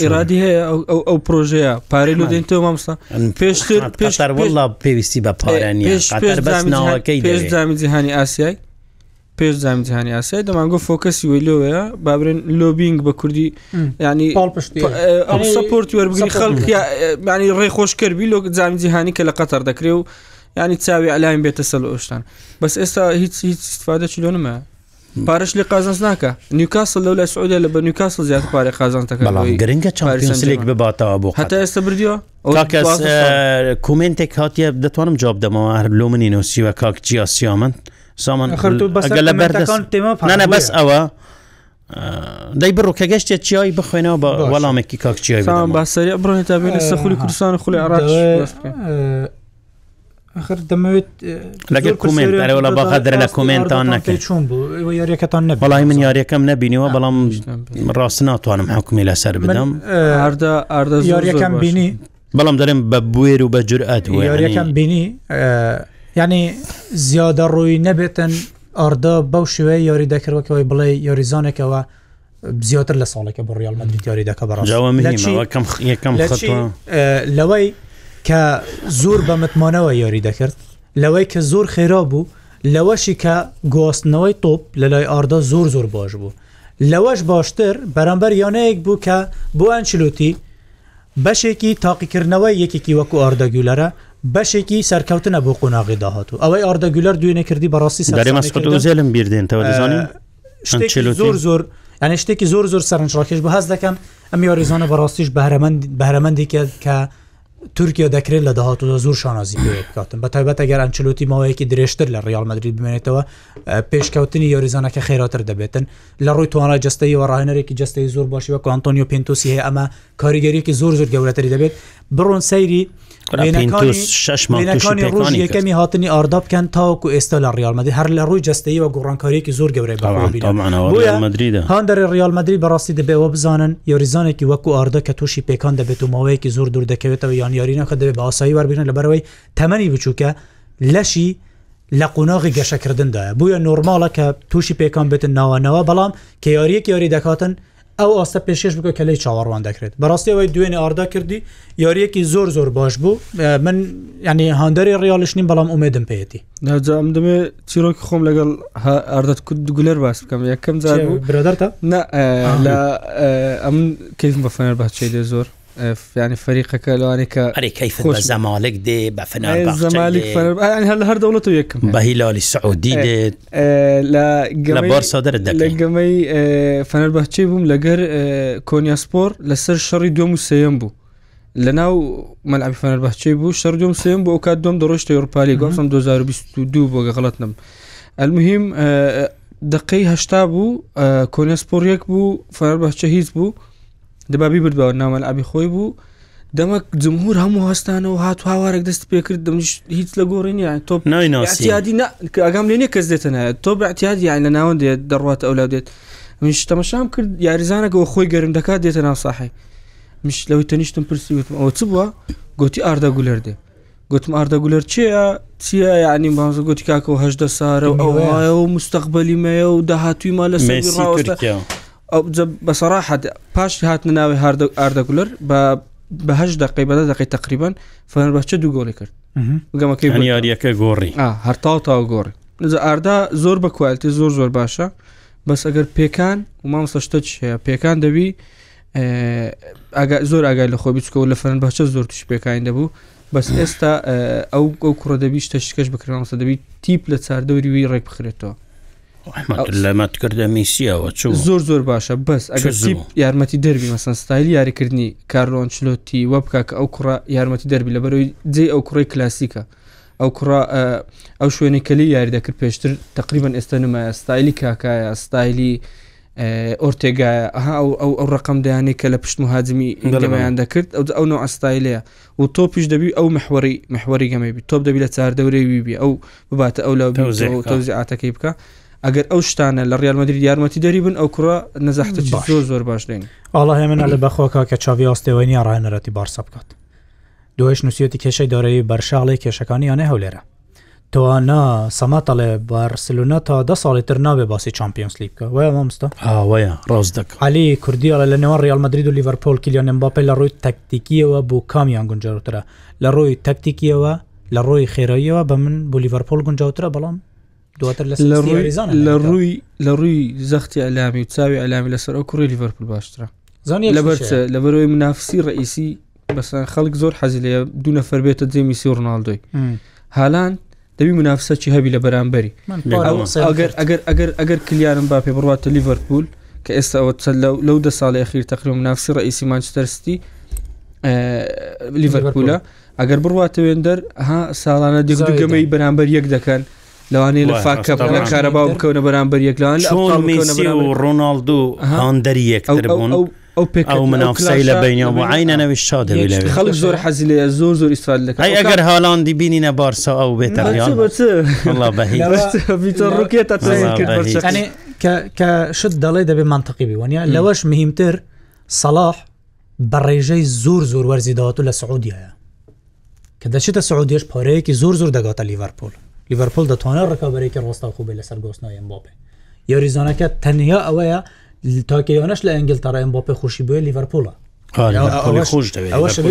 ئێرادی هەیە ئەو پرۆژەیە پارێن و دێنەوە مامستا پێشتر پێشتر وڵا پێویستی بە پارانی پێش ناوەکەی پێش دامی جیهانی ئاسیایی پێش زامیجانانی یاسای دەمانگۆ فۆکەسی ویلۆەیە بابرن لۆبینگ بە کوردی ینی سپۆرت وەربگری خەڵکیانی ڕێخۆش کردبی لۆ زامیجیهانی کە لە قەتەر دەکرێ و ینی چاوی ئەلایم بێتە سەل ئۆشتان بەس ئێستا هیچ هیچ استفادە چلۆ نمە پارش لێ قازانس ناکە نیوکاسل لەو لە سعودیا لە بە نیوکاسل زیات پارێ قازانتەکە گرنگە چاپسلێک بباتەوە بۆ هەتا ئێستا بردیوە کاکەس کومنتێک هااتە دەتوانم جواب دەمەوە هەر لۆ منی نووسیوە کاک جیاسیامن. سامان لە بەرەکانە بەس ئەوە دەی بڕوو کە گەشتێت چیایی بخوێنەوە بە وەڵامێکی کاکچیای باسەری بڕێن تا بێنە سەخولی کوردستان خولی عراش آخر دەمەوێت لەگەر کومنتەرەوە لە بەغەدرە لە کومنتان نەکەی چۆن بوو یاریەکەتان نە بەڵی من یاریەکەم نەبینیەوە بەڵام ڕاست ناتوانم حکومی لەسەر بدەم هەردە ئاردە یاریەکەم بینی بەڵام دەرم بە بێر و بە جورئات یاریەکەم بینی یعنی زیادە ڕووی نەبێتن ئەردا بەو شوەیە یاری دەکردەوەکەوەی بڵێ یاریزانێکەوە زیاتر لە ساڵێکە بۆ ڕیال مدرید یاری دەکە بەڕەکەم لەوەی کە زۆر بە متمانەوە یاری دەکرد لەوەی کە زۆر خێرا بوو لەوەشی کە گواستنەوەی تۆپ لە لای ئاردا زۆر زۆر باش بوو لەوەش باشتر بەرەمبەر یانەیەک بوو کە بۆ ئەنچلوتی بەشێکی تاقیکردنەوەی یەکێکی وەکو ئاردەگولەرە بەشێکی سەرکەوتنە بۆ قۆناغی داهات و ئەوەی ئاردەگولەر دوێنێ کردی بەڕاستی سەرێمەزێلم بیردێنەوە دەزانین زۆر زۆر ئەنە شتێکی زۆر زۆر سەرنجڕاکێش بەهاز دەکەم ئەم یاریزانە بەڕاستیش بەرەمەند بەرەمەندێکە کە تورکیا دەکرێت لە داهاتوودا زۆر شانازی بکاتن بە تایبەت ئەگەر ئەنچلوتی ماوەیەکی درێژتر لە ڕیال مدرری بمێنێتەوە پێشکەوتنی یۆریزانەکە خێراتر دەبێتن لە ڕووی توانە جستەی وەڕاهێنەرێکی جستەی زۆر باشی وە کۆنتۆنیو پێنتوسی هەیە ئەمە کاریگەریەکی زۆر زۆر گەورەتری دەبێت بڕۆن سەیری شەکانی ڕۆژ یەکەمی هاتنی ئاردا بکەن تاوکو ئێستا لە ڕیالمەدی هەر لە ڕووی جستەی وە گۆڕانکاریەکی زۆر گەورەی هەندەر ڕیالمەدری بەڕاستی دەبێەوە بزانن یۆریزانێکی وەکو ئاردا کە تووشی پێکان دەبێت و ماوەیەکی زۆر دوور دەکەوێتەوە یان خۆشیان یاریینەکە دەبێت باسایی وەربێنن لەبەرەوەی تەمەنی بچووکە لەشی لە قوناغی گەشەکردنداە بویە نورمالە کە تووشی پێکان بتن ناوانەوە بەڵام کە یاریەک یاری دەکاتن ئەو ئاستە پێشش بکە کە لی چاوەڕوان دەکرێت بەڕاستیەوەی دوێنێ ئاردا کردی یاریەکی زۆر زۆر باش بوو من ینی هەندری ڕیالش نیم بەڵام ئومێدم پێەتی ناجام دەمێ چیرۆکی خۆم لەگەڵ ئاردەت کوت دوگولەر باس بکەم یەکەم زار برادەرتە ئەم کەیفم بە فەنەر باچی لێ زۆر فیانی فەریقەکە لەوانێککە ئەریکەیف زەمالک دێ بە فنالک هەر هەر دەوڵەت و یەکم بە هیلالی سعودی دێت لە سادر لە گەمەی فەنەربەچی بووم لەگەر کۆنیاسپۆر لەسەر شەڕی دوم و سێم بوو لە ناو مەلعبی فەنەربەچی بوو شەر دوم سێم بۆ ئەو کات دوم دەڕۆشتە یورپالی گۆسم 2022 بۆگە غڵەت نم المهم دقیهشتا بوو کۆنیاسپۆر یەک بوو فەرەربەچە هیچ بوو دەبابی بردبەوە ناوەن ئابی خۆی بوو دەمەک جمهور هەموو هەستانەوە هات هاوارێک دەست پێکرد دەمش هیچ لە گۆڕینیان تۆپ نایناسیادی ئەگام لێنێ کەس دێتەنە تۆ بەعتیادیان لە ناوەند دێت دەڕوات ئەولا دێت منش تەمەشام کرد یاریزانەکەەوە خۆی گەرم دەکات دێتە ناو ساحی مش لەوەی تەنیشتم پرسی وتم ئەوە چ بووە گوتی ئاردە گولەر دێ گوتم ئاردە گولەر چیە چیە یعنی بازە گوتی کاکەەوە هەشدە سارە و ئەوە و مستەقبەلیمەیە و داهاتویما لە سێ ڕاوەستە بەسەراحەت پاش هاتنە ناوی ئاردەگولەر بە بەهش دقی بەدە دقی تقریبان فەنەربەچە دوو گۆڵی کرد گەمەکەی یاریەکە گۆڕی هەرتاو تا گۆڕی نزە ئاردا زۆر بە کوالتی زۆر زۆر باشە بەس ئەگەر پێکان و مامسەشتە پێکان دەبی زۆر ئاگای لە خۆ بچکە و لە فەرن بەچە زۆر توش پێکین دەبوو بەس ئێستا ئەو ئەو کوڕە دەبی شتە شکەش بکرمەسە دەبی تیپ لە چاردەوری وی ڕێک بخرێتەوە لەمەتکردە میسیەوە چ زۆر زۆر باشە بەس ئەگەر یارمەتی دەربی مەسن ستایلی یاریکردنی کارلۆن چلۆتی وە بک کە ئەو کوڕ یارمەتی دەربی لە بەرەوەی جێ ئەو کوڕی کلاسیکە ئەو کوڕ ئەو شوێنی کەلی یاری دەکرد پێشتر تقریبان ئێستا نمایە ستایلی کاکایە ستایلی ئۆرتێگایە ئەو ئەو ڕقم دایانێک کە لە پشت مهاجمی گەمەیان دەکرد ئەو ئەو نوع ئەستایلەیە و تۆ پیش دەبی ئەو محوەری محوەری گەمەبی تۆپ دەبی لە چاردەورەی ویبی ئەو بباتە ئەو لە تەوزیعاتەکەی بکە. ئەگەر ئەو شتانە لە ڕالمەدرری یارمەتی دەریبن ئەو کوڕە نەزەحتە زۆر زۆر باش دێن ئاڵا هێمنە لە بەخۆکە کە چاوی ئاستێوەنی ڕایەنەتی بارسە بکات دوێش نووسەتی کێشەی دارایی بەرشاڵی کێشەکانی یانە هەولێرە تۆنا سەماتەڵێ بارسلوونە تا ده ساڵی تر ناوێ باسی چمپیۆنس لیبکە وە مامستا هاوەیە ڕاز دەک علی کوردیە لە نێوان ریالمەدرید و لیڤەرپۆل کلیان باپی لە ڕووی تەکتیکیەوە بۆ کامیان گونجەوترە لە ڕووی تەکتیکیەوە لە ڕۆی خێراییەوە بە من بۆ لیڤەرپۆل گونجاوترە بەڵام لە ڕووی لە ڕووی زەختی ئەلامی و چاوی ئەلامی لەسەر ئەو کوڕی لیڤەرپول باشترە زانانی لەبەر لە بەرەوەی منافسی ڕئیسی بەسەر خەڵک زۆر حەزی لە دوو نەفەر بێتە جێمیسی و ڕناالدۆی هالان دەبی منافسەی هەبی لە بەرامبەری ئەگەر ئەگەر ئەگەر ئەگەر کلیارم با پێ بڕاتە لیڤەرپول کە ئێستا ئەوە چەند لەو دە ساڵی ئەخیر تەقریم منافسی ڕئیسی مانچتەرستی لیڤەرپولە ئەگەر بڕواتە وێندەر ها ساڵانە دیگەمەی بەرامبەر یەک دەکەن لەوانەیە لە فاکەپەکە کارەبا بکەونە بەرامبەر یەکلان و ڕۆناالدو هاندەری یەکبوون ئەو منافسی لە بینیا و عینەوی شا خەڵک زۆر حەزی لێ زۆر زۆر ئیسال لەکە ئەگەر هاڵاندی بینینە بارسا ئەو بێتە <laughs> ڕوکێتە کە شت دەڵێ دەبێ منتەقیبی وانە لەوەش مهمتر سەلاح بە ڕێژەی زۆر زۆر وەرزی داهات و لە سعودیایە کە دەچێتە سعودیش پارەیەکی زۆر زۆر دەگاتە لیڤەرپۆل لیڤەرپل دەتوانێت ڕکەبەرێکی ڕۆستاخۆ بێ لەسەر گۆستنەوە بۆپێ یاریزانەکە تەنیا ئەوەیە تاکەیانش لە ئەنگلتەڕێن بۆپێ خوشی بێ لیڤەرپولا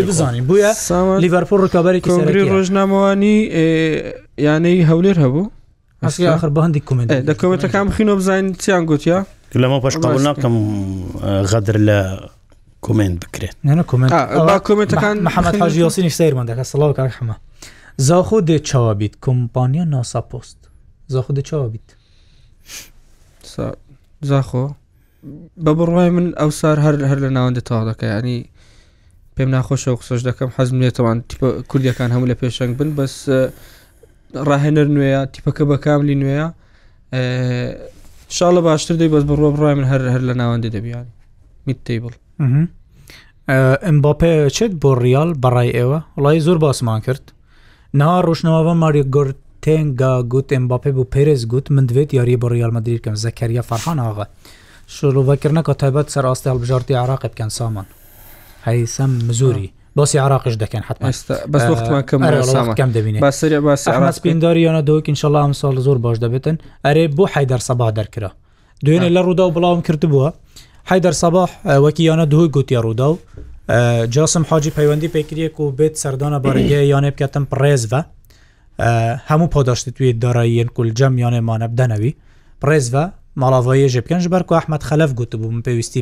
بزانین بووە لیڤەرپۆل ڕکابی کۆنگری ڕۆژنامەوانی یانەی هەولێر هەبوو ئەسکی آخر بەندی کومنت دەکەوێتەکان بخینۆ بزانین چیان گوتیا لەمە پاش ناکەم غەدر لە کومنت بکرێت کمنتەکان محەممەد حاجی یاسینی سیرمان دەکە سڵاو کارحمە زاخۆ دێ چاوە بیت کۆمپانیا ناسا پۆست زاخۆ دە چاوە بیت زاخۆ بە بڕای من ئەوسار هەر هەر لە ناوەندە تاوا دەکە ینی پێم ناخۆشە و قسەش دەکەم حەزم لێتەوان تیپە کوردیەکان هەموو لە پێشنگ بن بەس ڕاهێنەر نوێیە تیپەکە بە کاملی نوێیە شڵە باشتر دەی بەس بڕۆ بڕای من هەر هەر لە ناوەندە دەبیانی میت تیبل ئەم باپێ چێت بۆ ریال بەڕای ئێوە وڵی زۆر باسمان کرد نها ڕۆشنەوە ماریە گرت تنگا گوت ئەمباپێ بوو پێرز گوت من دوێت یاری بۆ ڕیالمەدیرکەم زەکەریە فەرحان ئاغا شلوبەکردنەکە تایبەت سەر ئاستی هەڵبژارتی عراقی بکەن سامان هەیسەم مزوری باسی عراقش دەکەن حتمەکەم دەبین پێنداریانە دوکن شله ئەم ساڵ زۆر باش دەبێتن ئەرێ بۆ حیدەر سەبا دەرکرا دوێنێ لە ڕوودا و بڵاوم کرد بووە حیدەر سەباح وەکی یانە دوی گوتیا ڕوودا و جاسم حاجی پەیوەندی پێکرێک <clears throat> و بێت سەردانە بەڕێگە یانێ بکەتم پڕێزە هەموو پاداشتی توی داراییەن کولجەم یانێمانە بدەنەوی پرێزە ماڵاوایی ژێبکەن ژبەر و ئەحمد خەلف گوتبوو پێویستی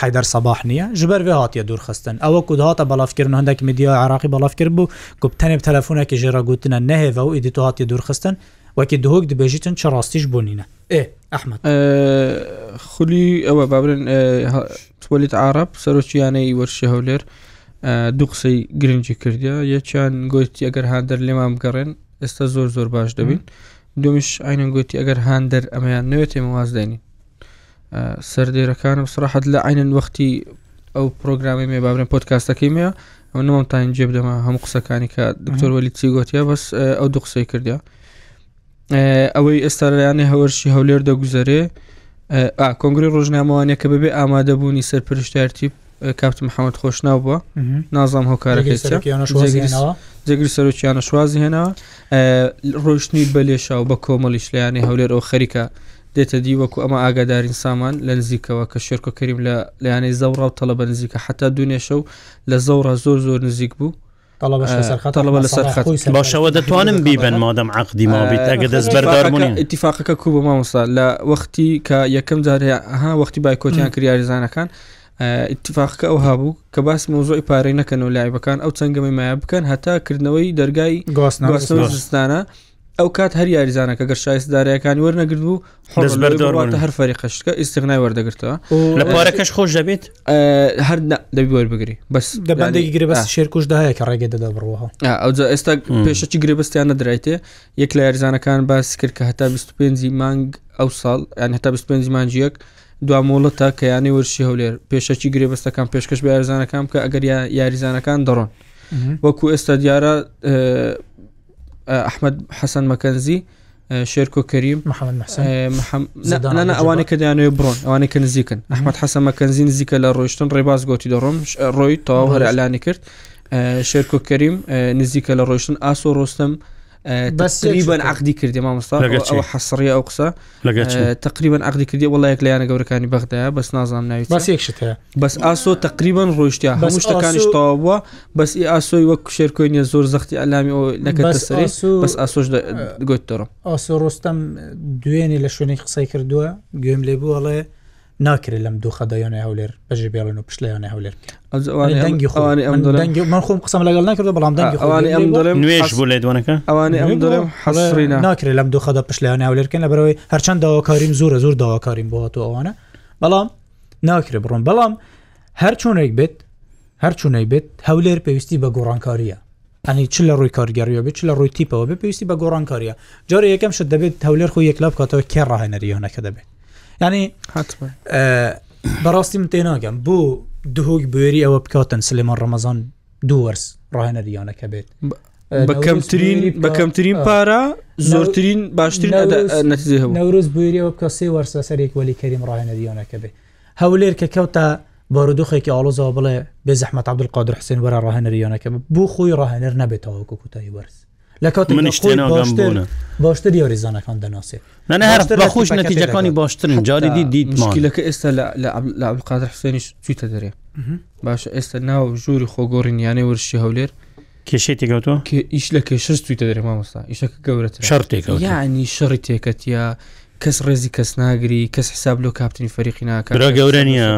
حیدەر سەباح نییە ژبەر بێ هااتە دوورخستن ئەوە کودهاتە بەڵافکردن هەندێک میدییا عراقی بەڵاف کرد بوو گوتەنێ تەلەفونێکی ژێرا گوتنە نەهێەوە و ئیدی تو هااتی دوورخستن وەکی دهۆک دەبێژیتن چه ڕاستیش بوونینە ئێ ئەحمد خولی ئەوە بابرن تۆلیت عرب سەرۆکییانەی وەرشە هەولێر دوو قسەی گرنگی کردیا یەکیان گوتی ئەگەر هاندەر لێمان بگەڕێن ئێستا زۆر زۆر باش دەبین دومیش ئاینەن گوتی ئەگەر هاندەر ئەمەیان نوێت تێمەواز دێنین سەردێرەکانم سرراحت لە ئاینەن وەختی ئەو پرۆگرامی مێ بابرن پۆتکاستەکەی مێ ئەو نمام تاین جێبدەمە هەموو قسەکانی کە دکتۆر وەلی چی گوتیا بەس ئەو دوو قسەی کردیا ئەوەی ئێستاریانی هەوەرشی هەولێر دەگوزارێ کۆنگری ڕۆژنامەوانە کە ببێ ئامادەبوونی سەرپشتارتی کاپت محەممەد خۆشناو بووە نازام هۆکارەکەجگری سەرکییانە شوازی هێناوە ڕۆشتنی بەلێشا و بە کۆمەلیش لایانی هەولێر ئەو خەریکە دێتە دی وەکو ئەمە ئاگادارین سامان لە نزیکەوە کە شێرکۆ کەریم لە لایەنەی زەوڕ و تەلە بە نزیکە حتا دونێشە و لە زەوڕ زۆر زۆر نزیک بوو باشەوە دەتوانم بیبن مادەم عقدی مابیت ئەگە دەست بەردارمونی اتفاقەکە کو بە مامۆستا لە وەختی کە یەکەم جارها وەختی بایکۆتیان کریاریزانەکان اتفاقکە ئەو هابوو کە باس مۆزۆی پارەی نەکەن و لایبەکان ئەو چەنگەمەی مایە بکەن هەتاکردنەوەی دەرگای گواستنەوەستانە ئەو کات هەر یاریزانەکە گەر شایستدارەکانی وەرنەگرد بوو حڵبەردەواتە هەر فەری قشکە ئیسیقنای وەردەگرتەوە لە پارەکەش خۆش دەبێت هەر دەبیوەر بگری بەس دەبندێکی گرێبەست شێرکوش داهەیە کە ڕێگە دەدا بڕەوە ئەو ئێستا پێشەی گرێبستیان نەدرایێ یەک لە یاریزانەکان باسی کرد کە هەتا 25 مانگ ئەو ساڵ یان هەتا 25 مانجیەک دوامۆڵە تا کەیانی وەرشی هەولێر پێشەکی گرێبەستەکان پێشکەش بە یاریزانەکان کە ئەگەر یاریزانەکان دەڕۆن وەکو ئێستا دیارە ئەحمد حەسەن مەکەنزی شێرکۆ کەریم محەممەدانە ئەوانە کە دایانێ بڕۆن ئەوانە کە نزیکن ئەحمد حەسە مەکەنزی نزیکە لە ڕۆیشتن ڕێباز گوتی دەڕۆم ڕۆی تەواو هەر ئەلانی کرد شێرکۆ کەریم نزیکە لە ڕۆیشتن ئاسۆ ڕۆستم بەسریبەن عقدی کردی مامۆستا حسڕی ئەو قسە تقریبان عقدی کردی وڵایەک لایەنە گەورەکانی بەغداە بەس نازانام ناوی بەس ئاسۆ تقریبان ڕۆیشتیا هەموو شتەکانیش تاوە بەس ئی ئاسۆی وەک کوشێر کوێنیە زۆر زەختی ئەلامی ئەو نەکەت سەری بەس ئاسۆش گوتتەڕم ئاسۆ ڕۆستەم دوێنێ لە شوێنی قسەی کردووە گوێم لێ بوو هەڵێ ناکرێت لەم دوو خەدایانە هەولێر بەژێ بێڵن و پشتیانە هەولێر من خۆم قسم لەگەڵ نکرد بەڵام نوێش بۆ لێ دوانەکە ئەوانە ئەم دەڵێم حەسری ناکرێت لەم دوو خەدا پشتیانە هەولێرکەن لە بەرەوەی هەرچەند داواکاریم زورە زۆر داواکاریم بۆ هاتو ئەوانە بەڵام ناکرێت بڕۆم بەڵام هەر چۆنێک بێت هەر چوونەی بێت هەولێر پێویستی بە گۆڕانکاریە ئەنی چ لە ڕووی کارگەریە بێت لە ڕووی تیپەوە بێ پێویستی بە گۆڕانکاریە جارە یەکەم شت دەبێت هەولێر خۆی یەکلاپ کاتەوە کێ ڕاهێنەریۆنەکە دەبێت ینی بەڕاستی من تێناگەم بۆ دهۆک بێری ئەوە بکاتن سلێمان ڕەمەزان دووەرس ڕاهێنەریانەکە بێت بەکەمترین بەکەمترین پارە زۆرترین باشترین نەتیزی هەبوو نەورۆز بێریەوە بکە سێ وەرسە سەرێک وەلی کەریم ڕاهێنەریانەکە بێت هەولێر کە کەوتە بارودۆخێکی ئالۆزەوە بڵێ بێ زەحمەت عبدل قادر حسێن وەرە ڕاهێنەریانەکە بۆ خۆی ڕاهێنەر نەبێتەوە کوکوتایی وەرز لە کات باشتر یاریزانەکان دەناسێت منە هەر بەخۆش نەتیجەکانی باشترن جاری دیت مشکلەکە ئێستا لە عبقادر حسێنیش چیتە دەرێ باشە ئێستا ناو ژووری خۆگۆڕین یانەی وەرشی هەولێر کێشەی تێکەوتەوە ئیش لە کێشش تویتە دەرێ مامۆستا ئیشەکە گەورەت شەر تێکەوت یعنی شەڕی تێکەتە کەس ڕێزی کەس ناگری کەس حساب لۆ کاپتنی فەریقی ناکەرا گەورە نییە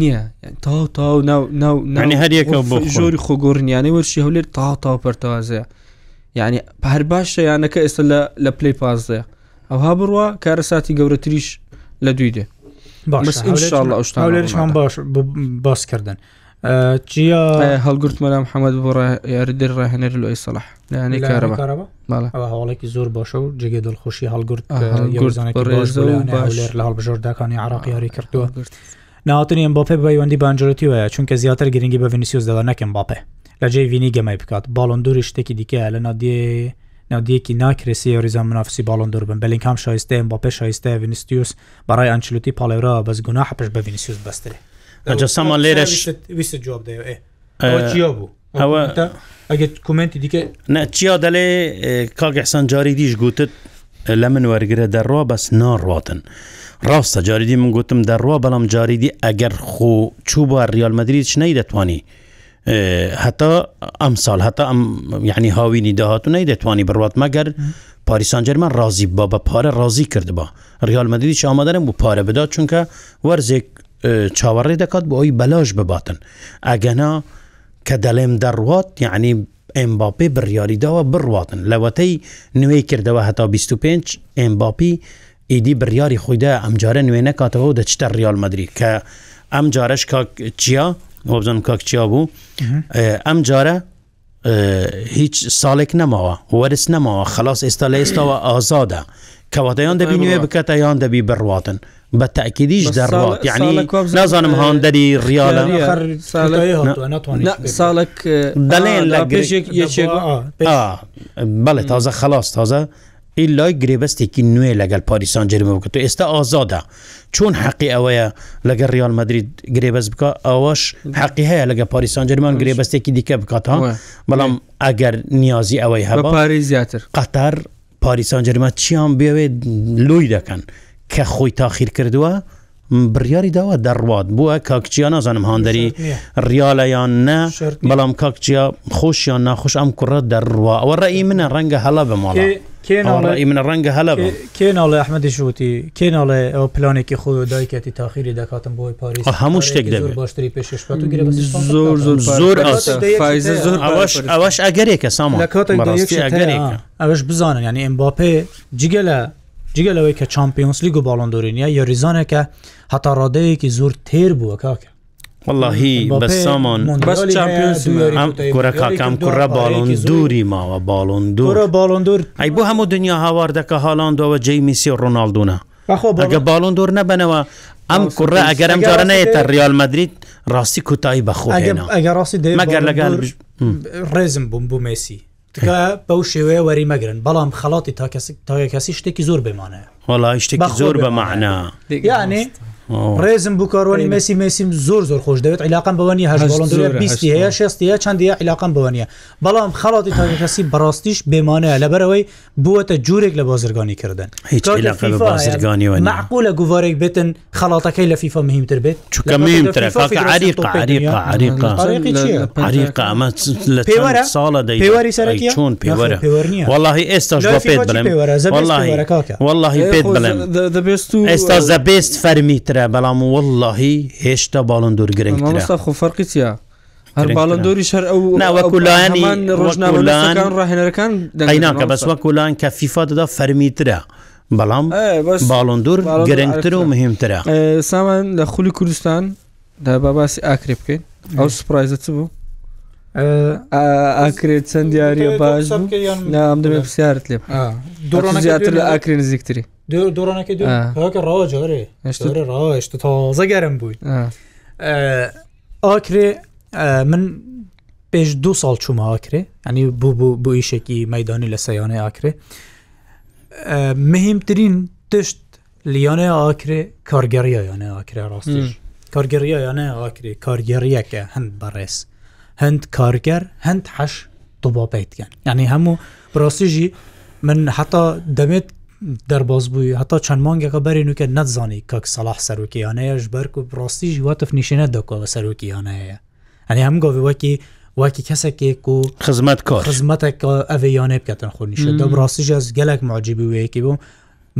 نییە تاو تاو ناو ناو نانی هەریەکە بۆ ژۆری خۆگۆڕنیانەی وەرشی هەولێر تاو تاو پەرتەوازەیە یعنی هەر باش شەیانەکە ئێستا لە پلی پازدەیە ئەوها بڕوە کارە ساتی گەورەتریش لە دوی دێ باششتان باش باسکردن چیا هەڵگرت مەلام حەمەد بۆ یاریدر ڕاهێنەر لە ئیسەلاح لەیانی کارەوەڵێکی زۆر باشە و جگە دڵخۆشی هەڵگرت لە هەڵبژۆرداکانی عراقی یاری کردووە ناوتنی ئەم بۆپێ بەیوەندی بانجلەتی وایە چونکە زیاتر گرنگی بە ڤینسیوس دەدا نەکەم باپێ لە جێ وینی گەمای بکات باڵندوری شتێکی دیکە لە نادیێ ناودیەکی ناکرێسی یاریزان منافسی باڵندور بن بلین کام شایستەیە بۆ پێ شایستە وینستیوس بەڕای ئەنچلوتی پاڵێرا بەس گونا حپش بە وینسیوس بەستێ ئەجسەمان لێرەش جواب بوو ئەوە ئەگە کومنتی دیکە نەچیا دەلێ کاگەحسان جاری دیش گوتت لە من وەرگرە دەڕوا بەس ناڕاتن. ڕاستە جاریدی من گوتم دەڕوا بەڵام جاریدی ئەگەر خۆ چوو بە ریالمەدریت نەی دەتوانی هەتا ئەم ساڵ هەتا ئەم یعنی هاوینی داهاتونەی دەتوانی بڕات مەگەر پاریسانجەرمان ڕازی با بە پارە ڕازی کردبا ریال مدیدی چامادەرم بۆ پارە بدا چونکە وەرزێک چاوەڕێ دەکات بۆ ئەوی بەلاش بباتن ئەگەنا کە دەڵێم دەڕوات یعنی ئەمباپی بڕیاریداوە بڕواتن لەوەتەی نوێی کردەوە هەتا 25 ئەمباپی ئیدی بڕیاری خۆیدا ئەمجارە نوێنە کاتەوە دەچتە ریال مدرری کە ئەم جارش چیا وەبزن کاکچیا بوو ئەم جارە هیچ ساڵێک نەماوە وەرز نەماوە خلاص ئێستا لە ئێستاەوە ئازادە کەواتەیان دەبی نوێ بکەتە یان دەبی بڕاتن بە تاکیدیش دەڕات یعنی نازانم هاندەری ڕیاە ساڵک دەڵێن لە بەڵێ تازە خلاص تازە ئیلای گرێبەستێکی نوێ لەگەل پاریسان جرممە بکە و ئێستا ئازادا چۆن حەقی ئەوەیە لەگەر ریال مدرید گرێبەست بکە ئەوەش حەقی هەیە لەگە پاریسان جرمان گرێبەستێکی دیکە بکاتەوە بەڵام ئەگەر نیازی ئەوەی هەبە پارێ زیاتر قەتار پاریسان جرممە چیان بێوێت لوی دەکەن کە خۆی تاخیر کردووە بڕیاری داوە دەڕوات بووە کاکچیا نازانم هاندەری ریالەیان نە بەڵام کاکچیا خۆشیان ناخۆش ئەم کوڕە دەڕوا ئەوە ڕێی منە ڕەنگە هەڵە بماڵە کێناڵی منە ڕەنگە هەلە کێناڵێ ئەحمەدی شوتی کێناڵێ ئەو پلانێکی خۆ و دایکەتی تاخیری دەکاتم بۆی پاریس هەموو شتێک دەبێت باشتری پێشش زۆر زۆر زۆر ئەوەش ئەگەرێکە سام لە کاتێک ئەوەش بزانن ینی ئەمباپێ جگە لە جگەلەوەی کە چمپیۆنسلی و باڵندۆرینیا یاریزانێکە هەتا ڕادەیەکی زۆر تێر بووە کاکە واللهی بە سامان گۆرە کاکەم کوڕە باڵۆن دووری ماوە باڵۆن دوورە باڵۆن دوور ئەی بۆ هەموو دنیا هاوار دەکە هاڵاندەوە جەی میسی ڕۆناالدونە ئەگە باڵۆن دوور نەبنەوە ئەم کوڕە ئەگەر ئەم جارە نەیە ریال مدریت ڕاستی کوتایی بەخۆ ئەگەر ڕاستی مەگەر لەگەڵ ڕێزم بووم بوو مسی تکە بەو شێوەیە وەری مەگرن بەڵام خەڵاتی تاکەسی شتێکی زۆر بمانە وڵی شتێکی زۆر بەمەعنا یعنی ڕێزم بکارۆنی مەسی مەسیم زۆر زۆر خۆش دەوێت عیلاقم بەوەنی هەیە شێستە چندە عیلاقم بەوەنیە بەڵام خەڵاتی تاکەسی بەڕاستیش بێمانەیە لەبەرەوەی بووەتە جوورێک لە بازرگانی کردن هیچ معقول لە گووارێک بێتن خەڵاتەکەی لە فیفا مهمتر بێت ساڵە پێوەری سەرکی چۆن پێوەرە وڵی ئێستا پێت بڵێ وڵی پێت بڵێ دەبێست و ئێستا زەبێست فەرمیتە گرنگترە بەڵام واللهی هێشتا باڵندور گرنگترە خۆ فەرقی چە؟ هەر باڵندۆری شەر ئەو ناوەکو لایانی ڕۆژناوەکان ڕاهێنەرەکان دەیناکە بەس وەکو لاان کە فیفا دەدا فەرمیترە. بەڵام باڵندور گەرەنگتر و مهمترە سامان لە خولی کوردستان دا باباسی ئاکرێ بکەین ئەو سپرایزە چ بوو ئاکرێت چەند دیارە باش نام دەبێت پرسیارت لێ دوڕۆ زیاتر لە ئاکرێ نزیکتری دۆڕانەکە ڕەوە جارێ ڕشت تازە گەرم بوویت ئاکرێ من پێش دو ساڵ چوومە ئاکرێ ئەنی بوو بوو بۆ ئیشێکی مەدانی لە سەیانەی ئاکرێ مهمترین تشت لیانە ئاکرێ کارگەریە یانە ئاکرێ ڕاستیش کارگەریە یانە ئاکرێ کارگەریەکە هەند بەڕێز هەند کارگەر هەند حەش دووبابیتگەن یعنی هەموو بڕاستیژی من حتا دەمێت دەرباز بووی هەتا چەند مانگەکە بەری نوکە نەتزانی کەک سەلاح سەرۆکییانەیەش بەرک و ڕاستیژی واتف نیشینە دەکەوە سەرۆکییانەیە ئەنی هەم گۆویوەکی واکی کەسێک و خزمەت کار خزمەتێک ئەڤیانێ بکەن خۆنیشە دە ڕاستیژ ئەس گەلک ماجیبی وەیەکی بوو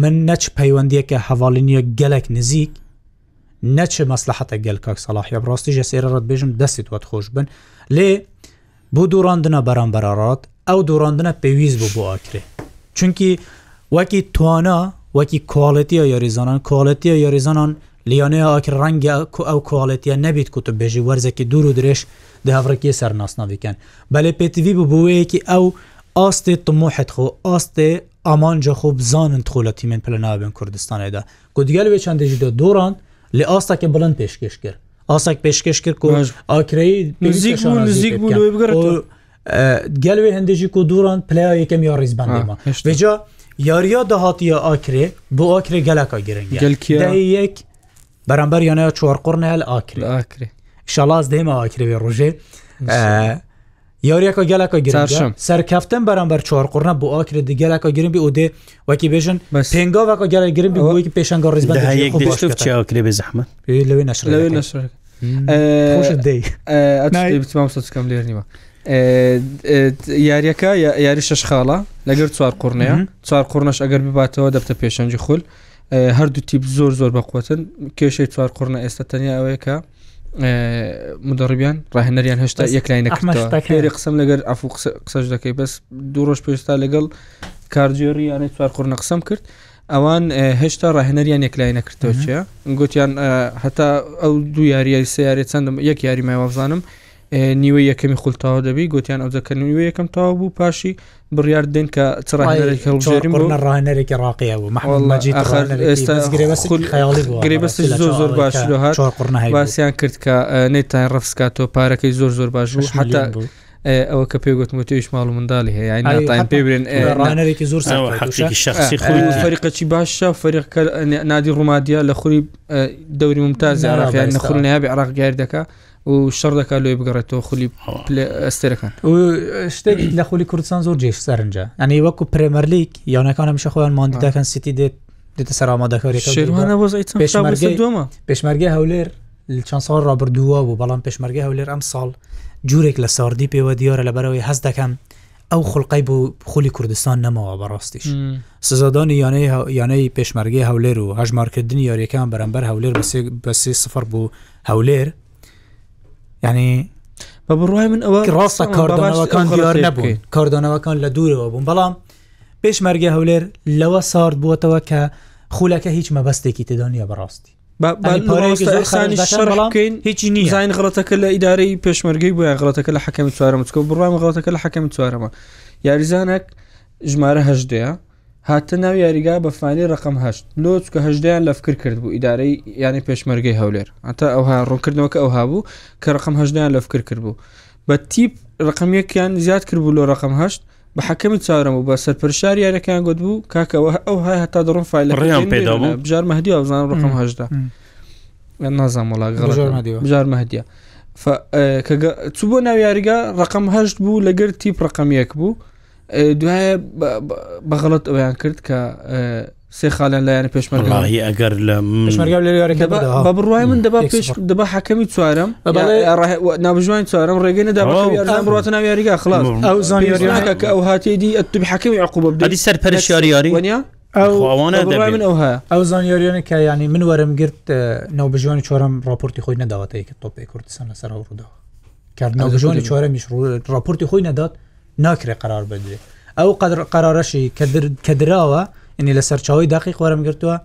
من نەچ پەیوەندیەکە هەواڵینیە گەلک نزیک نەچ مەسلحەتە گەل کاک سەلاحی ڕاستی ژە سێرەڕەت بێژم دەستیت وەت خۆش بن لێ بۆ دووڕاندنە بەرامبەرڕات ئەو دووڕاندنە پێویست بوو بۆ ئاکرێ چونکی وەکی توانە وەکی کواڵەتیە یاریزانان کواڵەتیە یاریزانان لیانەیە ئاکر ڕەنگە ئەو کواڵەتیە نەبیت کو تو بێژی وەرزێکی دوور و درێژ داڕێکی سەر ناسناویکەن بەلێ پێتیوی ببووەیەکی ئەو ئاستێ تمۆحت خۆ ئاستێ ئامانجە خۆ بزانن تخۆلەتی من پلە ناوێن کوردستانێدا گوتگەل وێ چەندێژی دۆ دۆڕان لێ ئاستاکە بڵند پێشکەش کرد ئاسانك پێشکەش کرد و ئاکری نزیک نزیک gelê hindêjî ku duran playa yekem ya rêzban Veca yariya da hatiye akirê bu akirê geleka girin yek berember yanaya çwarqurne hel akirê şalaz dema akirê ve rojê یاریەکە گەلەکە گرم سەرکەفتن بەرامبەر چوارقڕە بۆ ئاکرێت گەلەکە گرمبی ئودێ وەکی بێژن پێنگاوەکە گەلە گرمبی بۆیکی پێشنگە ڕزبەکرێ بێ زەحمە لەوێ نەش دەیتمام لێر نیوە. یاریەکە یاری شش خاڵە لەگەر چوار قڕنەیە چوار قڕنەش ئەگەر بباتەوە دەبتە پێشەنجی خول هەردوو تیپ زۆر زۆر بەقوتن کێشەی چوار قڕنە ئێستا تەنیا ئەوەیە کە مدەڕبیان ڕاهێنەریان هەشتا یەکلاینەکەری قسم لەگەر ئەفو قسەش دەکەی بەس دوو ڕۆژ پێستا لەگەڵ کارجیێری یانە چوار قڕنە قسم کرد ئەوان هێشتا ڕاهێنەریان یەکلای نەکردەوە چیە گوتیان هەتا ئەو دوو یاریای سیارێت چەندم یەک یاری ماوەزانم نیوە یەکەمی خولتاوا دەبی گوتیان ئەوزەکە نیوە یەکەم تاوا بوو پاشی بڕیار دن کە چڕێکی ڕاقیە بووگرێبەستی زۆر زۆر باش باسییان کرد کە نێتتان ڕفسکاتۆ پارەکەی زۆر زۆر باش حتا بوو. ئەوە کە پێگوتمە تویش ماڵ و منداڵی هەیە پێبرێن ڕانێکی زۆر فریقەی باشە فریق نادی ڕوومادیە لە خوری دەوری ممتازی عراقیان نەخورنیابی عراق گیر دەکە. و شەڕ دەکات لێ بگەڕێتەوە خولی ئەستێرەکان شتێک لە خولی کوردستان زۆر جێش سەرنجە ئەنی وەکو پرێمەرلیک یاونەکانم شەخۆیان مادیداکەن سیتی دێت دێتە سەر ئامادەکەێتمە پێشمەرگی هەولێر چەند ساڵ ڕابردووە بوو بەڵام پێشمەرگی هەولێر ئەم ساڵ جوورێک لە ساردی پێوە دیارە لە بەرەوەی هەز دەکەم ئەو خلقی بوو خولی کوردستان نەمەوە بەڕاستیش سزادانی یانەی یانەی پێشمەرگی هەولێر و هەژمارکردنی یاریەکان بەرەمبەر هەولێر بە سێ سفر بوو هەولێر ینی بە بڕای من ئەوە ڕاستە کاردانەوەکان دیار نبووین کاردانەوەکان لە دوورەوە بوون بەڵام پێشمەرگە هەولێر لەوە سارد بووەتەوە کە خولەکە هیچ مەبەستێکی تدانیا بەڕاستی هیچی نیزین غڵەتەکە لە ئیدارەی پێشمەرگی بۆە غڵەتەکە لە حەکەمی چوارەمە چکە بڕام غڵەتەکە لە حەکەمی چوارەمە یاریزانێک ژمارە هەشدەیە هاتە ناو یاریگا بەفانی ڕقم هەشت لۆچ کە هەژدەیان لەفکر کرد بوو ئیدارەی یانی پێشمەرگەی هەولێر ئەتا ئەوها ڕوونکردنەوەکە ئەو هابوو کە ڕقم هەژدەیان لەفکر کرد بوو بە تیپ ڕقم یەکیان زیاد کرد بوو لۆ ڕقم هەشت بە حەکەمی چاورم و بە سەرپەرشار یارەکان گوت بوو کاکەەوە ئەو های هەتا دڕۆن فیل ڕیان پێدا بژار مەدی بزان ڕقم هەشدا نازانام وڵات بژار مەدیە چوو بۆ ناو یاریگا ڕقم هەشت بوو لەگەر تیپ ڕقم یەک بوو دوایە بەغڵت ئەویان کرد کە سێ خاڵیان لایەنە پێشمەرگاهی ئەگەر لە بە بڕای من دەب پێش دەب حەکەمی چوارم نابژوان چوارم ڕێگەی نەداڕاتە ناو یاریگا خلاص ئەو زانانیکە کە ئەو هاتیدی ئەتوب حەکەمی عقوب بدی سەر پەرش یارییاری وە ئەو زانیاریانە کە ینی من وەرم گرت ناوبژوانی چۆرم راپۆرتی خۆی نەداوەتەیە کە تۆپی کوردستان لەسەر ڕووداوە کار ناوبژوانی چۆرە میش راپۆرتی خۆی نەدات ناکرێ قرار بدرێ ئەو قدر قرارەشی کە درراوە ینی لە سەرچاوی دقیق وەرم گرتووە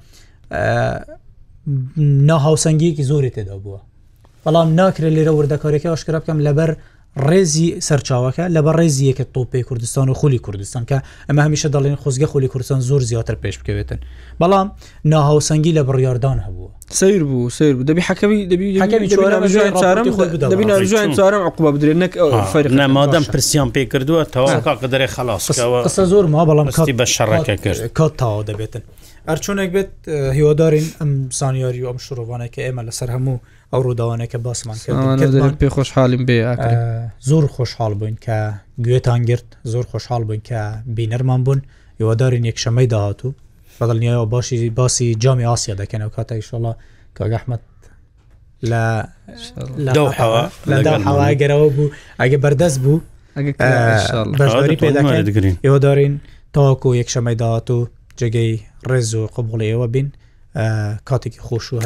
ناهاوسنگیەکی زۆری تێدا بووە بەڵام ناکرێت لێرە وردەکارێکی ئاشکرا بکەم لەبەر ڕێزی سەرچاوەکە لە بە ڕێزی یەکە تۆپی کوردستان و خولی کوردستان کە ئەمە هەمیشە دەڵێن خۆزگە خولی کوردستان زۆر زیاتر پێش بکەوێتن بەڵام ناهاوسەنگی لە بڕیاردان هەبوو سیر بوو سیر بوو دەبی حەکەوی دەبیژوان چارم عقوبە بدرێن نەک مادەم پرسیان پێ کردووە تەواکە قدرێ خلاصەوە زۆر ما بەڵام کاتی بە شەڕەکە کرد کات تاوا دەبێتن ئەرچۆنێک بێت هیوادارین ئەم زانیاری و ئەم شڕۆوانەکە ئێمە لەسەر هەموو ئەو ڕووداوانەکە باسمان پێ خۆشحالیم بێ زۆر خۆشحال بووین کە گوێتان گرت زۆر خۆشحال بووین کە بینەرمان بوون یوادارین یەکشەمەی داهاتوو بەدڵنیەوە باشی باسی جامی ئاسیا دەکەنەوە کاتە ئیشڵە کاگەحمد لە لەداحوا گەرەوە بوو ئەگە بەردەست بوو پێداگرین ئێوەدارین تاواکو یەکشەمەی داهاتوو جگەی ڕێز و قبڵی ئێوە بین کاتێکی خۆش و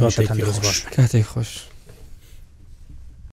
کاتێک خۆش.